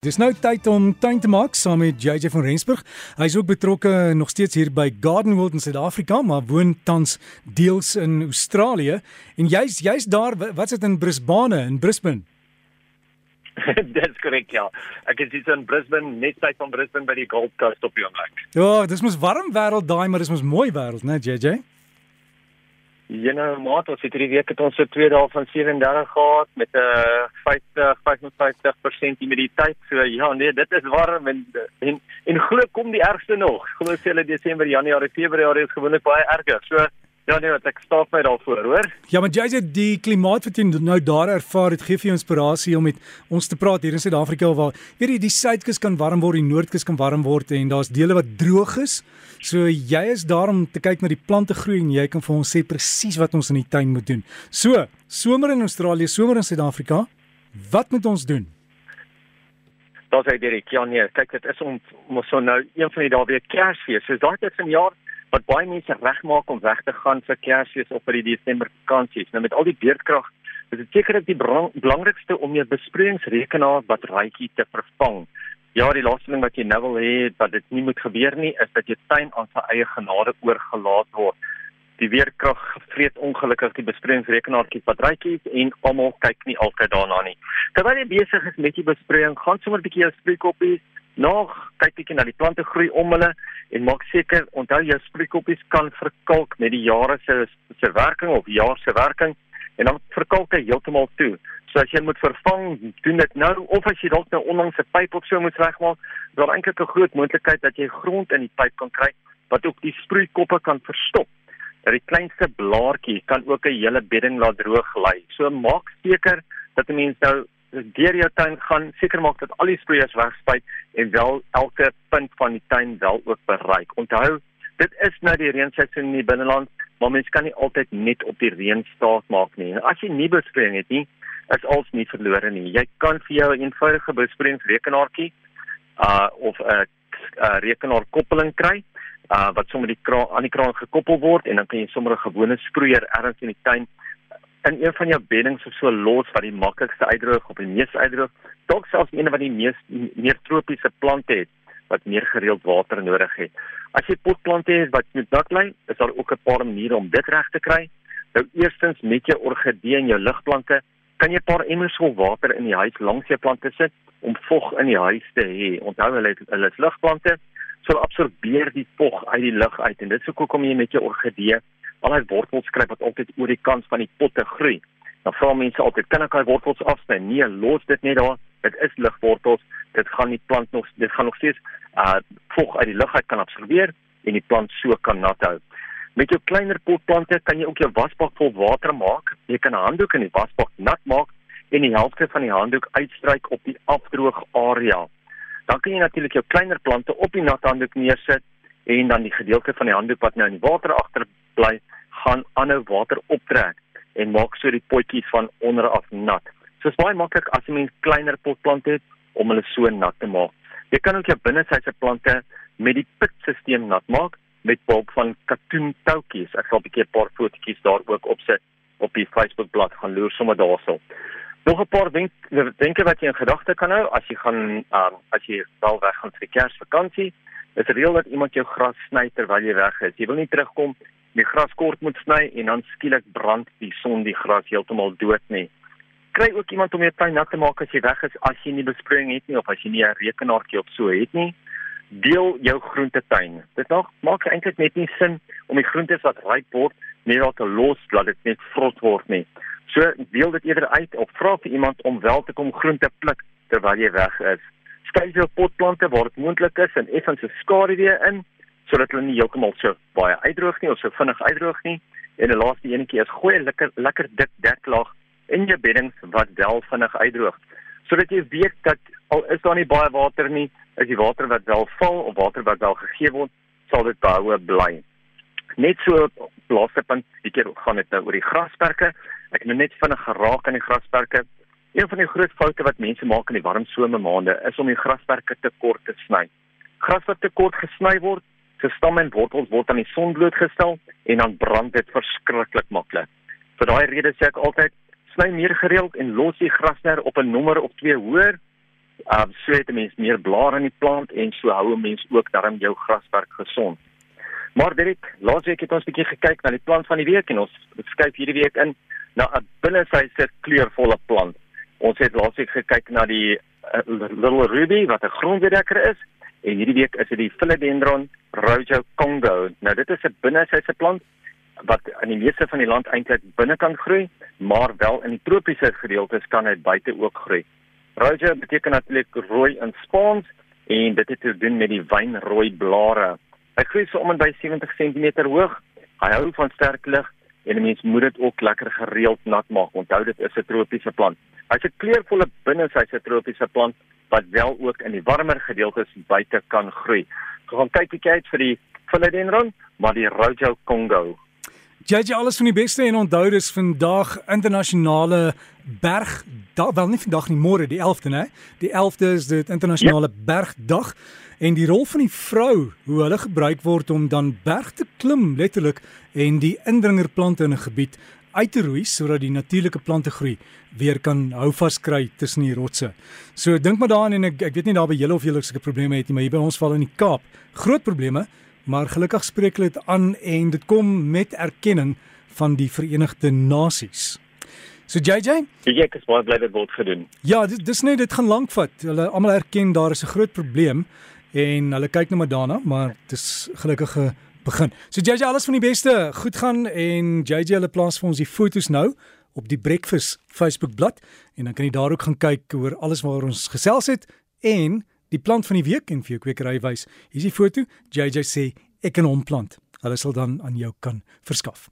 Dis nou tyd om tuin te maak saam met JJ van Rensburg. Hy is ook betrokke nog steeds hier by Garden World in Suid-Afrika, maar woon tans deels in Australië. En jy's jy's daar, wat's dit in Brisbane in Brisbane? Dis korrek ja. Ek is hier in Brisbane, net by van Brisbane by die Gold Coast op die oomblik. Ja, dis mos warm wêreld daai, maar dis mos mooi wêreld, né, JJ? Jene maat, ons het hierdie week het ons so 2 dae van 37 gehad met 'n uh, 50 55% humiditeit. So ja, nee, dit is warm en en, en glo kom die ergste nog. Glo se hulle Desember, Januarie, Februarie is gewoonlik baie erger. So Ja nee, wat ek staaf my daarvoor, hoor. Ja, maar jy sê die klimaat wat jy nou daar ervaar, dit gee vir jou inspirasie om met ons te praat hier in Suid-Afrika waar weet jy die suidkus kan warm word, die noordkus kan warm word en daar's dele wat droog is. So jy is daar om te kyk na die plante groei en jy kan vir ons sê presies wat ons in die tuin moet doen. So, somer in Australië, somer in Suid-Afrika, wat moet ons doen? Daar sê Derek, ja nee, kyk dit is om mos so nou een van die dae weer Kersfees. So daai tyd van jaar wat baie mense regmaak om weg te gaan vir Kersfees of vir die Desember vakansies. Nou met al die beerdkrag, is dit seker dat die belangrikste om jou besproeiingsrekenaar batterytjie te vervang. Ja, die laaste ding wat jy nou wil hê dat dit nie moet gebeur nie, is dat jou tuin aan sy eie genade oorgelaat word. Die weerkrag vreet ongelukkig die besproeiingsrekenaartjies batterytjies en almal kyk nie altyd daarna nie. Terwyl jy besig is met die besproeiing, gaan sommer 'n bietjie jou sproeikoppies nog kyk bietjie na die plante groei om hulle en maak seker onthou jou sproeikoppies kan verkalk met die jare se se werking of jaar se werking en dan verkalk hy heeltemal toe. So as jy moet vervang, doen dit nou of as jy dalk nou onlangs 'n pyp of so moet regmaak, dan eintlik 'n groot moontlikheid dat jy grond in die pyp kan kry wat ook die sproeikoppe kan verstop. Dat die kleinste blaartjie kan ook 'n hele bedding laat droog lê. So maak seker dat 'n mens nou deur jou tuin gaan, seker maak dat al die sproeiers wegspuit en wel elke punt van die tuin wel ook bereik. Onthou, dit is nou die reenseisoen in die binneland, maar mens kan nie altyd net op die reën staat maak nie. As jy nie besproeiing het nie, is alles nie verlore nie. Jy kan vir jou 'n eenvoudige besproeiingsrekenaartjie uh of 'n uh, rekenaarkoppeling kry uh wat sommer die kraan aan die kraan gekoppel word en dan kan jy sommer 'n gewone sproeier ergens in die tuin in een van jou beddings of so los wat die maklikste uitdroog of die mees uitdroog, dalk selfs een van die mees meer tropiese plante het wat meer gereeld water nodig het. As jy potplante het wat moet dak lê, is daar ook 'n paar maniere om dit reg te kry. Nou eerstens met jou orgidee en jou ligplante, kan jy 'n paar emmers vol water in die huis langs jou plante sit om vog in die huis te hê. Onthou hulle hulle is ligplante, so absorbeer die vog uit die lug uit en dit sou kom jy met jou orgidee al hy wortels skryf wat altyd oor die kant van die potte groei. Dan vra mense altyd, kan ek daai wortels afsny? Nee, los dit net daar. Dit is ligwortels. Dit gaan die plant nog dit gaan nog steeds uh vog uit die lug uit kan absorbeer en die plant so kan nat hou. Met jou kleiner potplante kan jy ook jou wasbak vol water maak. Jy kan 'n handdoek in die wasbak nat maak en die helfte van die handdoek uitstryk op die afdroog area. Dan kan jy natuurlik jou kleiner plante op die nat handdoek neersit en dan die gedeelte van die handdoek wat nou in die water agter bly, gaan aanhou water optrek en maak so die potjies van onder af nat. So is baie maklik as 'n kleiner potplante het om hulle so nat te maak. Jy kan ook jou binnesyse plante met die pitstelsel nat maak met bulk van katoen toutjies. Ek sal 'n bietjie 'n paar fotootjies daar ook opsit op die Facebook bladsy gaan loer sommer daarso. Nog 'n paar denk, denke wat jy in gedagte kan hou as jy gaan um, as jy wel weg gaan vir die Kersvakansie. Is reël dat iemand jou gras sny terwyl jy weg is. Jy wil nie terugkom die gras kort moet sny en dan skielik brand die son die gras heeltemal dood nie. Kry ook iemand om jou tuin nat te maak as jy weg is as jy nie besproeiing het nie of as jy nie 'n rekenaartjie op so het nie. Deel jou groentetuin. Dit nog maak eintlik net nie sin om die groentes wat ryp word net daar te los dat dit net vrot word nie. So deel dit eerder uit of vra vir iemand om wel te kom groente pluk terwyl jy weg is. Skuif jou potplante waar dit moontlik is en effens 'n skaduwee in sodat hulle nie heeltemal so baie uitdroog nie of so vinnig uitdroog nie. En die laaste enetjie is gooi 'n lekker lekker dik deklaag in jou beddings wat wel vinnig uitdroog. Sodat jy weet dat al is daar nie baie water nie, is die water wat wel val of water wat wel gegee word, sal dit behoue bly. Net so laaste punt, ek het gaan dit nou oor die grasperke. Ek het nou net vinnig geraak aan die grasperke. Een van die groot foute wat mense maak in die warm somermaande is om die grasperke te kort te sny. Gras wat te kort gesny word, se stamme en wortels word aan die son blootgestel en dan brand dit verskriklik maklik. Vir daai rede sê ek altyd sny meer gereeld en los die grasner op 'n nommer of twee hoër Uh so het 'n mens meer blare in die plant en so hou 'n mens ook darm jou grasperk gesond. Maar Dirk, laasweek het ons 'n bietjie gekyk na die plant van die week en ons skuif hierdie week in na 'n binnesyse kleurvolle plant. Ons het laasweek gekyk na die uh, Little Ruby wat 'n grondbedekker is en hierdie week is dit die Philodendron Rojo Congo. Nou dit is 'n binnesyse plant wat in die meeste van die land eintlik binnekant groei, maar wel in tropiese gedeeltes kan dit buite ook groei. Rojo beteken natuurlik rooi in Spaans en dit het te doen met die wynrooi blare. Hy groei so om en by 70 cm hoog. Hy hou van sterk lig en 'n mens moet dit ook lekker gereeld nat maak. Onthou dit is 'n tropiese plant. Hy's 'n kleurvolle binne sy se tropiese plant wat wel ook in die warmer gedeeltes buite kan groei. So gaan kyk bietjie uit vir die philodendron, maar die Rojo Congo. JJ alles van die beste en onthou dis vandag internasionale berg wel nie vandag nie môre die 11de nê die 11de is dit internasionale ja. bergdag en die rol van die vrou hoe hulle gebruik word om dan berg te klim letterlik en die indringerplante in 'n gebied uit te roei sodat die natuurlike plante groei weer kan hou vaskry tussen die rotse. So dink maar daaraan en ek ek weet nie daar by julle of julle sulke probleme het nie, maar hier by ons val in die Kaap groot probleme, maar gelukkig spreek hulle dit aan en dit kom met erkenning van die Verenigde Nasies. So JJ, ek is baie bly dit word gedoen. Ja, dit dis net dit gaan lank vat. Hulle almal erken daar is 'n groot probleem en hulle kyk nou maar daarna, maar dis gelukkige begin. So JJ alles van die beste. Goed gaan en JJ hulle plaas vir ons die fotos nou op die Breakfast Facebook bladsy en dan kan jy daar ook gaan kyk oor alles waaroor ons gesels het en die plant van die week en vir jou kwekery wys. Hier is die foto. JJ sê ek kan hom plant. Hulle sal dan aan jou kan verskaf.